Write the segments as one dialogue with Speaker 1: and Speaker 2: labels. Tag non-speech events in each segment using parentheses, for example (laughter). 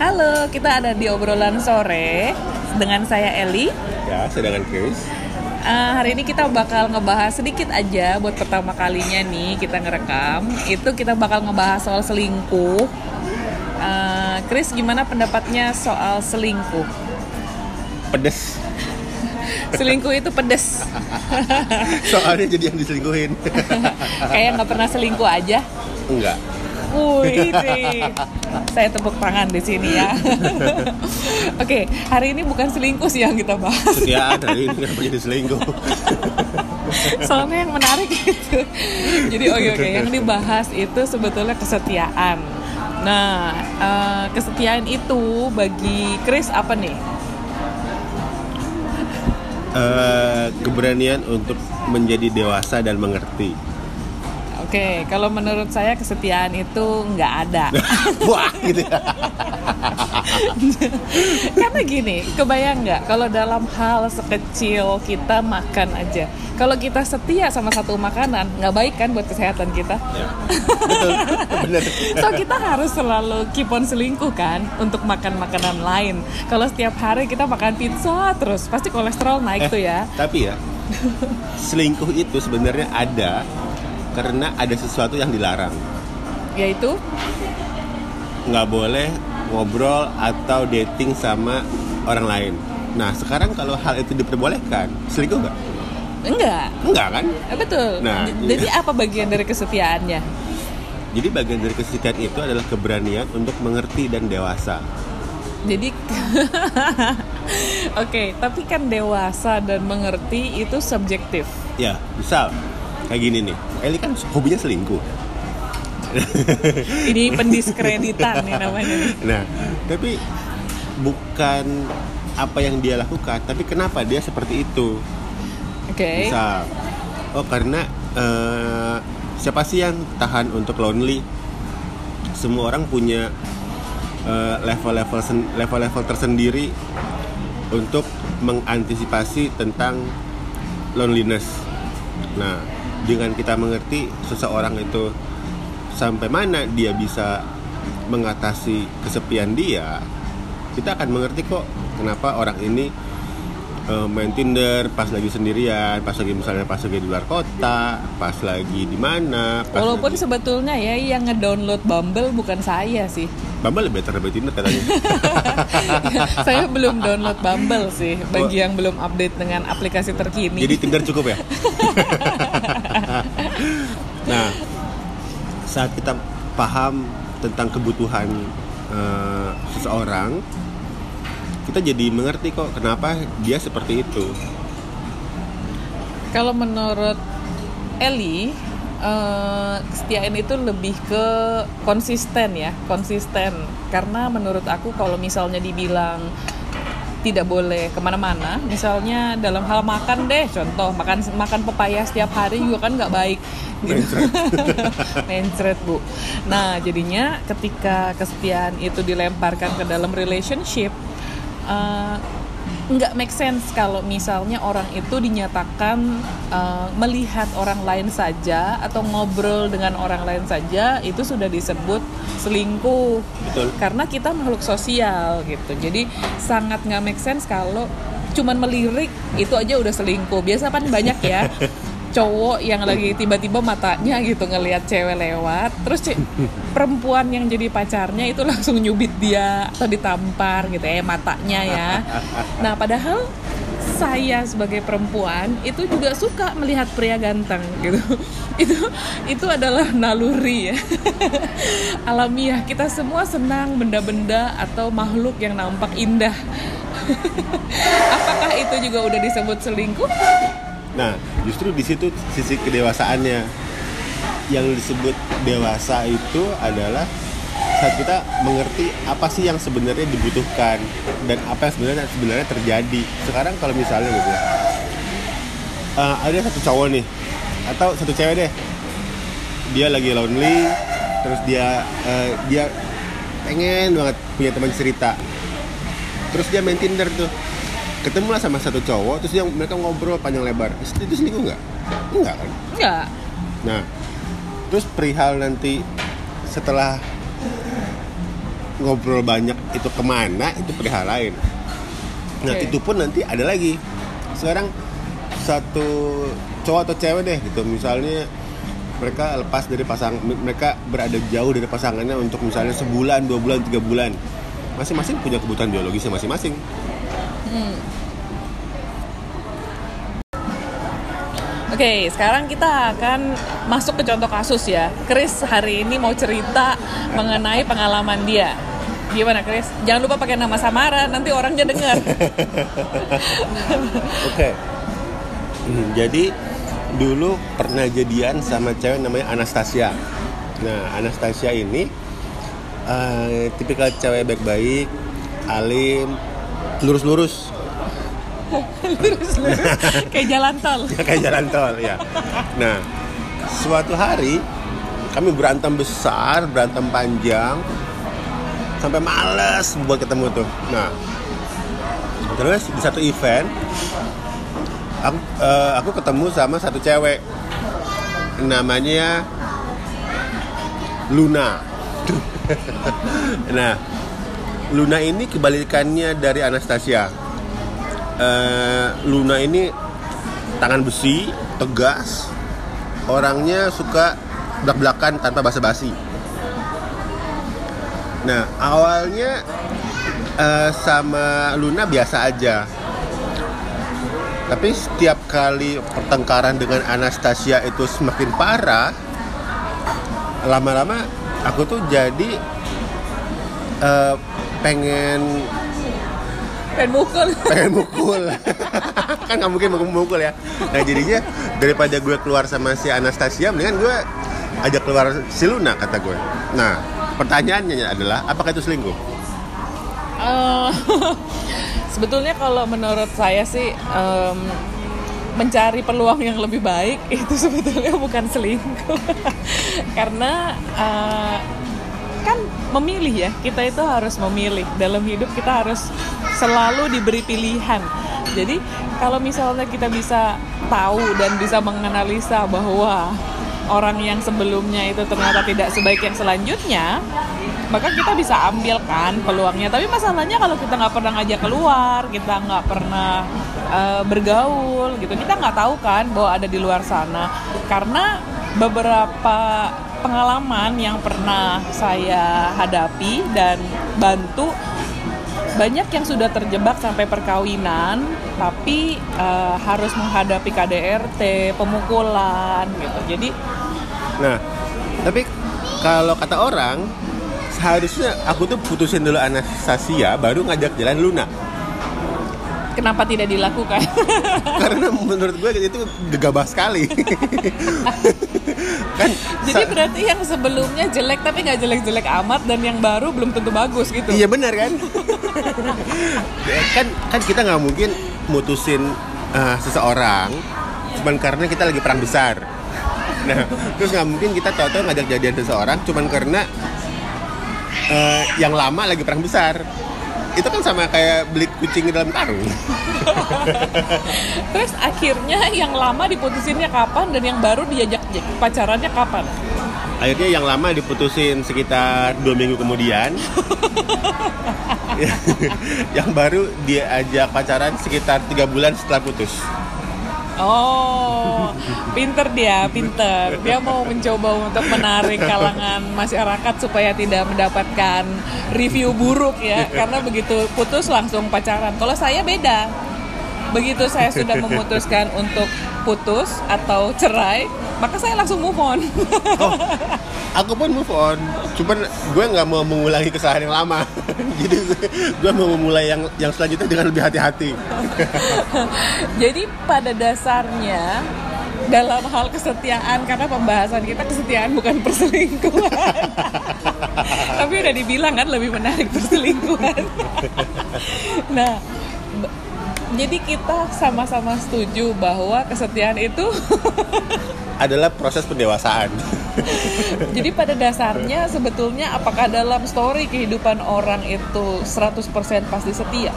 Speaker 1: Halo, kita ada di obrolan sore dengan saya Eli.
Speaker 2: Ya, sedangkan Chris.
Speaker 1: Uh, hari ini kita bakal ngebahas sedikit aja buat pertama kalinya nih kita ngerekam. Itu kita bakal ngebahas soal selingkuh. Uh, Chris, gimana pendapatnya soal selingkuh?
Speaker 2: Pedes. (laughs)
Speaker 1: selingkuh itu pedes. (laughs)
Speaker 2: Soalnya jadi yang diselingkuhin. (laughs)
Speaker 1: Kayak nggak pernah selingkuh aja.
Speaker 2: Enggak.
Speaker 1: Wih, saya tepuk tangan di sini ya. (laughs) Oke, hari ini bukan selingkuh sih yang kita bahas.
Speaker 2: Kesetiaan hari ini kenapa jadi selingkuh? (laughs)
Speaker 1: Soalnya yang menarik itu. Jadi oke okay, oke, okay. yang dibahas itu sebetulnya kesetiaan. Nah, uh, kesetiaan itu bagi Chris apa nih?
Speaker 2: Uh, keberanian untuk menjadi dewasa dan mengerti
Speaker 1: Oke, kalau menurut saya kesetiaan itu nggak ada. (laughs)
Speaker 2: Wah, gitu ya. (laughs)
Speaker 1: Karena gini, kebayang nggak kalau dalam hal sekecil kita makan aja, kalau kita setia sama satu makanan, nggak baik kan buat kesehatan kita? Ya, betul, (laughs) so kita harus selalu keep on selingkuh kan untuk makan makanan lain. Kalau setiap hari kita makan pizza terus, pasti kolesterol naik eh, tuh ya.
Speaker 2: Tapi ya, selingkuh itu sebenarnya ada karena ada sesuatu yang dilarang.
Speaker 1: Yaitu?
Speaker 2: Nggak boleh ngobrol atau dating sama orang lain. Nah sekarang kalau hal itu diperbolehkan selingkuh nggak?
Speaker 1: Enggak.
Speaker 2: Enggak kan?
Speaker 1: Eh, betul. Nah jadi iya. apa bagian dari kesetiaannya?
Speaker 2: Jadi bagian dari kesetiaan itu adalah keberanian untuk mengerti dan dewasa.
Speaker 1: Jadi (laughs) oke okay, tapi kan dewasa dan mengerti itu subjektif.
Speaker 2: Ya misal kayak gini nih. Eli kan hobinya selingkuh.
Speaker 1: Ini pendiskreditan nih namanya.
Speaker 2: Nah tapi bukan apa yang dia lakukan tapi kenapa dia seperti itu?
Speaker 1: Oke. Okay.
Speaker 2: misal oh karena uh, siapa sih yang tahan untuk lonely? Semua orang punya eh, level-level uh, level-level tersendiri untuk mengantisipasi tentang loneliness. Nah dengan kita mengerti seseorang itu sampai mana dia bisa mengatasi kesepian dia kita akan mengerti kok kenapa orang ini uh, main Tinder pas lagi sendirian, pas lagi misalnya pas lagi di luar kota, pas lagi di mana.
Speaker 1: Walaupun
Speaker 2: lagi...
Speaker 1: sebetulnya ya yang ngedownload Bumble bukan saya sih.
Speaker 2: Bumble lebih better Tinder katanya. (laughs)
Speaker 1: saya belum download Bumble sih, bagi oh. yang belum update dengan aplikasi terkini.
Speaker 2: Jadi Tinder cukup ya? (laughs) nah, saat kita paham tentang kebutuhan uh, seseorang, kita jadi mengerti kok kenapa dia seperti itu.
Speaker 1: Kalau menurut Eli, uh, kesetiaan itu lebih ke konsisten ya, konsisten. Karena menurut aku kalau misalnya dibilang tidak boleh ke mana-mana. Misalnya dalam hal makan deh contoh makan makan pepaya setiap hari juga kan nggak baik.
Speaker 2: Gitu.
Speaker 1: mencret. (laughs) Bu. Nah jadinya ketika kesetiaan itu dilemparkan ke dalam relationship uh, nggak make sense kalau misalnya orang itu dinyatakan uh, melihat orang lain saja atau ngobrol dengan orang lain saja itu sudah disebut selingkuh.
Speaker 2: Betul.
Speaker 1: karena kita makhluk sosial gitu. Jadi sangat nggak make sense kalau cuman melirik itu aja udah selingkuh. Biasa kan banyak ya (laughs) cowok yang lagi tiba-tiba matanya gitu ngelihat cewek lewat terus perempuan yang jadi pacarnya itu langsung nyubit dia atau ditampar gitu ya matanya ya. Nah padahal saya sebagai perempuan itu juga suka melihat pria ganteng gitu. (laughs) Itu itu adalah naluri ya. (laughs) Alamiah kita semua senang benda-benda atau makhluk yang nampak indah. (laughs) Apakah itu juga udah disebut selingkuh
Speaker 2: Nah, justru di situ sisi kedewasaannya. Yang disebut dewasa itu adalah saat kita mengerti apa sih yang sebenarnya dibutuhkan dan apa yang sebenarnya sebenarnya terjadi. Sekarang kalau misalnya gitu, uh, ada satu cowok nih atau satu cewek deh, dia lagi lonely, terus dia uh, dia pengen banget punya teman cerita, terus dia main Tinder tuh ketemu lah sama satu cowok terus yang mereka ngobrol panjang lebar. Itu selingkuh nggak? Enggak kan?
Speaker 1: Enggak
Speaker 2: nah terus perihal nanti setelah ngobrol banyak itu ke mana itu perihal lain. Nah
Speaker 1: Oke.
Speaker 2: itu pun nanti ada lagi. Sekarang satu cowok atau cewek deh gitu. Misalnya mereka lepas dari pasang mereka berada jauh dari pasangannya untuk misalnya sebulan dua bulan tiga bulan. Masing-masing punya kebutuhan biologisnya masing-masing
Speaker 1: Oke, sekarang kita akan masuk ke contoh kasus ya. Chris hari ini mau cerita mengenai pengalaman dia. Gimana Chris? Jangan lupa pakai nama samaran, nanti orangnya dengar. (laughs)
Speaker 2: Oke. Hmm, jadi dulu pernah jadian sama cewek namanya Anastasia. Nah, Anastasia ini eh, tipikal cewek baik-baik, alim, lurus-lurus,
Speaker 1: Lurus, lurus. (laughs) Kayak jalan tol.
Speaker 2: kayak jalan tol ya. Nah, suatu hari kami berantem besar, berantem panjang, sampai males buat ketemu tuh. Nah, terus di satu event, aku, eh, aku ketemu sama satu cewek, namanya Luna. (laughs) nah, Luna ini kebalikannya dari Anastasia. Eh, Luna ini tangan besi, tegas, orangnya suka belak-belakan tanpa basa-basi. Nah, awalnya eh, sama Luna biasa aja. Tapi setiap kali pertengkaran dengan Anastasia itu semakin parah, lama-lama aku tuh jadi eh, pengen
Speaker 1: Dan mukul.
Speaker 2: pengen mukul. (laughs) (laughs) Kan nggak mungkin mau mukul ya. Nah jadinya daripada gue keluar sama si Anastasia mendingan gue ajak keluar si Luna kata gue. Nah pertanyaannya adalah apakah itu selingkuh?
Speaker 1: Eh, (laughs) sebetulnya kalau menurut saya sih em, mencari peluang yang lebih baik itu sebetulnya bukan selingkuh. Karena kan memilih ya kita itu harus memilih. Dalam hidup kita harus selalu diberi pilihan. Jadi kalau misalnya kita bisa tahu dan bisa menganalisa bahwa orang yang sebelumnya itu ternyata tidak sebaik yang selanjutnya maka kita bisa ambil kan peluangnya. Tapi masalahnya kalau kita nggak pernah ngajak keluar kita nggak pernah eh, bergaul gitu kita nggak tahu kan bahwa ada di luar sana. Karena beberapa pengalaman yang pernah saya hadapi dan bantu banyak yang sudah terjebak sampai perkawinan tapi eh, harus menghadapi KDRT pemukulan gitu. Jadi
Speaker 2: nah tapi kalau kata orang seharusnya aku tuh putusin dulu Anastasia baru ngajak jalan Luna
Speaker 1: kenapa tidak dilakukan (laughs)
Speaker 2: karena menurut gue itu gegabah sekali (laughs) kan
Speaker 1: jadi berarti yang sebelumnya jelek tapi nggak jelek-jelek amat dan yang baru belum tentu bagus gitu
Speaker 2: Iya benar kan? (laughs) kan kan kita nggak mungkin mutusin uh, seseorang cuman karena kita lagi perang besar. Nah, terus nggak mungkin kita tahu-tahu ngajak jadian seseorang cuman karena uh, yang lama lagi perang besar. Itu kan sama kayak beli kucing di dalam karung. (laughs)
Speaker 1: terus akhirnya yang lama diputusinnya kapan dan yang baru diajak pacarannya kapan
Speaker 2: Akhirnya yang lama diputusin sekitar dua minggu kemudian. (laughs) yang baru dia ajak pacaran sekitar tiga bulan setelah putus.
Speaker 1: Oh, pinter dia, pinter. Dia mau mencoba untuk menarik kalangan masyarakat supaya tidak mendapatkan review buruk ya, karena begitu putus langsung pacaran. Kalau saya beda. Begitu saya sudah memutuskan untuk putus atau cerai, maka saya langsung move on.
Speaker 2: Oh, aku pun move on. Cuman gue nggak mau mengulangi kesalahan yang lama. (laughs) Jadi gue mau memulai yang yang selanjutnya dengan lebih hati-hati. (laughs)
Speaker 1: Jadi pada dasarnya dalam hal kesetiaan karena pembahasan kita kesetiaan bukan perselingkuhan. (laughs) Tapi udah dibilang kan lebih menarik perselingkuhan. nah, jadi kita sama-sama setuju bahwa kesetiaan itu (laughs)
Speaker 2: Adalah proses pendewasaan.
Speaker 1: jadi pada dasarnya sebetulnya apakah dalam story kehidupan orang itu 100% pasti setia?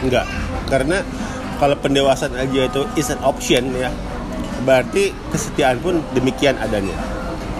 Speaker 2: Enggak. Karena kalau pendewasaan aja itu is an option ya. Berarti kesetiaan pun demikian adanya.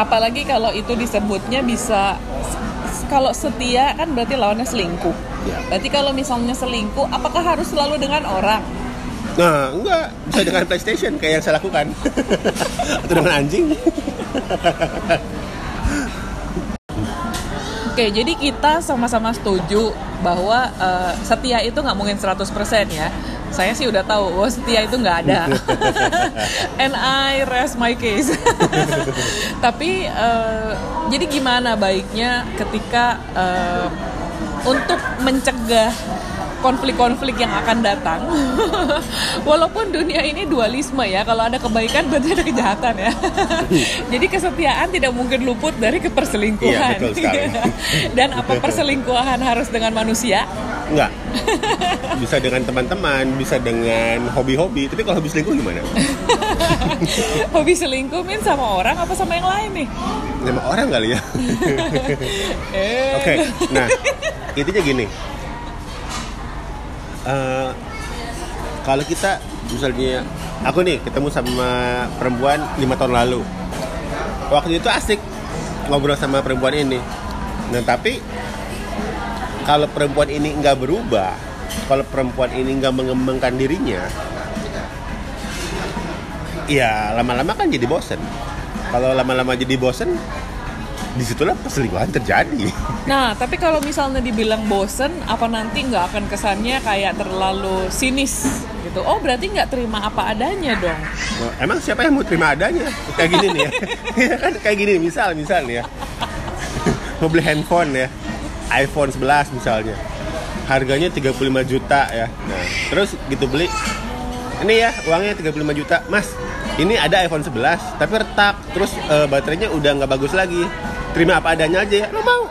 Speaker 1: apalagi kalau itu disebutnya bisa kalau setia kan berarti lawannya selingkuh.
Speaker 2: Ya.
Speaker 1: Berarti kalau misalnya selingkuh, apakah harus selalu dengan orang?
Speaker 2: Nah, enggak bisa dengan PlayStation kayak yang saya lakukan. (laughs) Atau dengan anjing.
Speaker 1: Oke, jadi kita sama-sama setuju bahwa eh, setia itu nggak mungkin 100% ya. Saya sih udah tahu, bahwa setia itu nggak ada. (laughs) And I rest my case. (laughs) Tapi eh, jadi gimana baiknya ketika eh, untuk mencegah konflik-konflik yang akan datang. (laughs) Walaupun dunia ini dualisme ya, kalau ada kebaikan berarti ada kejahatan ya. Jadi kesetiaan tidak mungkin luput dari keperselingkuhan.
Speaker 2: Iya, betul sekali.
Speaker 1: Dan apa perselingkuhan harus dengan manusia?
Speaker 2: Enggak. Bisa dengan teman-teman, bisa dengan hobi-hobi. Tapi kalau hobi selingkuh gimana? (laughs)
Speaker 1: Hobi selingkuh min sama orang apa sama yang lain nih?
Speaker 2: Sama orang kali ya. (laughs)
Speaker 1: Eh.
Speaker 2: Oke, nah intinya gini. Eh, kalau kita misalnya aku nih ketemu sama perempuan lima tahun lalu, waktu itu asik ngobrol sama perempuan ini. Nah tapi kalau perempuan ini nggak berubah, kalau perempuan ini nggak mengembangkan dirinya, ya lama-lama kan jadi bosen. Kalau lama-lama jadi bosen, di situlah perselingkuhan terjadi.
Speaker 1: Nah, tapi kalau misalnya dibilang bosen, apa nanti nggak akan kesannya kayak terlalu sinis gitu? Oh, berarti nggak terima apa adanya dong?
Speaker 2: Nah, Emang siapa yang mau terima adanya? Kayak gini nih ya. (laughs) Ya kan kayak gini misal misal nih ya. (laughs) mau beli handphone ya. iPhone 11 misalnya. Harganya 35 juta ya. Nah, terus gitu beli ini ya uangnya 35 juta. Mas, ini ada iPhone 11 tapi retak. Terus eh, baterainya udah nggak bagus lagi. Terima apa adanya aja ya. Lo mau? (laughs)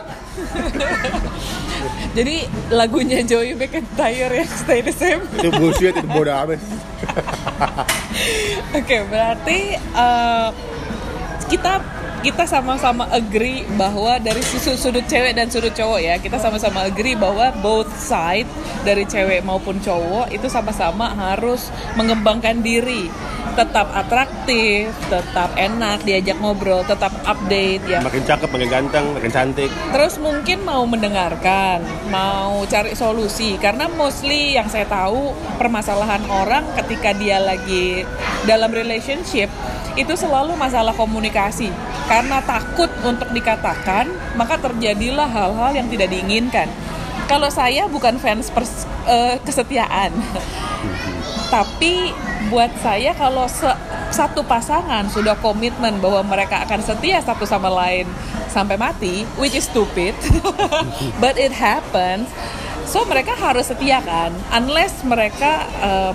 Speaker 1: Jadi lagunya Joey McIntyre yang Stay the Same.
Speaker 2: Itu bullshit, itu bodoh amat. (laughs)
Speaker 1: Oke, berarti eh, kita kita sama-sama agree bahwa dari sudut, sudut cewek dan sudut cowok ya kita sama-sama agree bahwa both side dari cewek maupun cowok itu sama-sama harus mengembangkan diri tetap atraktif tetap enak diajak ngobrol tetap update ya
Speaker 2: Makin cakep, makin ganteng, makin cantik.
Speaker 1: Terus mungkin mau mendengarkan, mau cari solusi karena mostly yang saya tahu permasalahan orang ketika dia lagi dalam relationship itu selalu masalah komunikasi. Karena takut untuk dikatakan, maka terjadilah hal-hal yang tidak diinginkan. Kalau saya bukan fans pers- eh, kesetiaan. Tapi buat saya kalau se- satu pasangan sudah komitmen bahwa mereka akan setia satu sama lain sampai mati, which is stupid, (laughs) but it happens. So mereka harus setia kan, unless mereka eh,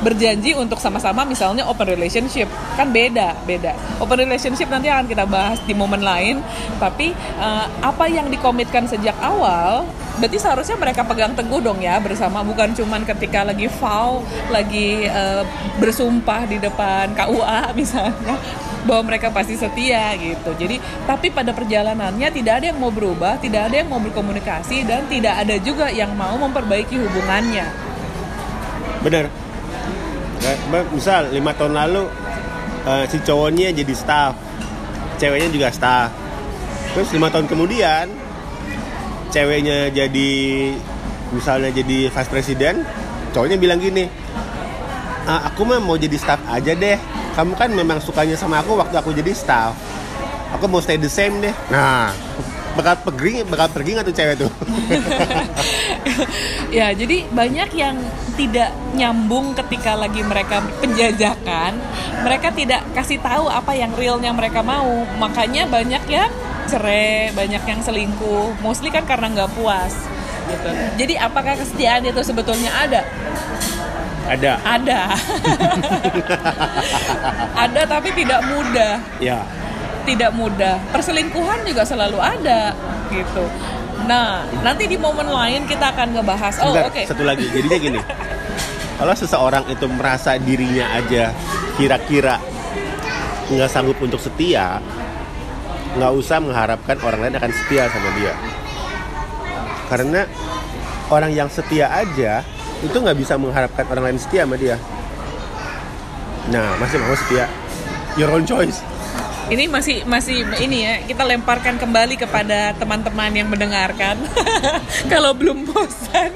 Speaker 1: berjanji untuk sama-sama misalnya open relationship. Kan beda beda. Open relationship nanti akan kita bahas di momen lain. Tapi eh, apa yang dikomitkan sejak awal berarti seharusnya mereka pegang teguh dong ya bersama. Bukan cuman ketika lagi vow lagi eh, bersumpah di depan KUA (laughs) misalnya bahwa mereka pasti setia gitu. Jadi tapi pada perjalanannya tidak ada yang mau berubah tidak ada yang mau berkomunikasi dan tidak ada juga yang mau memperbaiki hubungannya.
Speaker 2: Bener. Misal lima tahun lalu eh, si cowoknya jadi staff, ceweknya juga staff. Terus lima tahun kemudian ceweknya jadi misalnya jadi vice president, cowoknya bilang gini, "Ah, aku mah mau jadi staff aja deh. Kamu kan memang sukanya sama aku waktu aku jadi staff. Aku mau stay the same deh. Nah, bakal pergi, bakal pergi nggak tuh cewek tuh? (laughs)
Speaker 1: ya jadi banyak yang tidak nyambung ketika lagi mereka penjajakan. Mereka tidak kasih tahu apa yang realnya mereka mau. Makanya banyak yang cerai banyak yang selingkuh. Mostly kan karena nggak puas gitu. Jadi apakah kesetiaan itu sebetulnya ada?
Speaker 2: Ada.
Speaker 1: ada. (laughs) Ada tapi tidak mudah.
Speaker 2: Ya.
Speaker 1: Tidak mudah. Perselingkuhan juga selalu ada gitu. Nah, nanti di momen lain kita akan ngebahas. Oh, oke.
Speaker 2: satu lagi. Jadinya gini. (laughs) Kalau seseorang itu merasa dirinya aja kira-kira nggak sanggup untuk setia, nggak usah mengharapkan orang lain akan setia sama dia. Karena orang yang setia aja itu nggak bisa mengharapkan orang lain setia sama dia. Nah, masih mau setia? Your own choice.
Speaker 1: Ini masih masih ini ya kita lemparkan kembali kepada teman-teman yang mendengarkan. (laughs) Kalau belum bosan,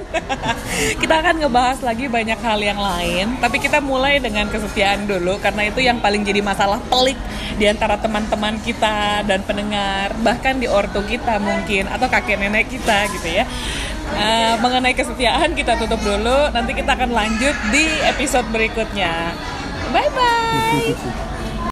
Speaker 1: (laughs) kita akan ngebahas lagi banyak hal yang lain. Tapi kita mulai dengan kesetiaan dulu karena itu yang paling jadi masalah pelik di antara teman-teman kita dan pendengar, bahkan di ortu kita mungkin atau kakek nenek kita gitu ya. Uh, mengenai kesetiaan kita tutup dulu. Nanti kita akan lanjut di episode berikutnya. Bye bye. (laughs)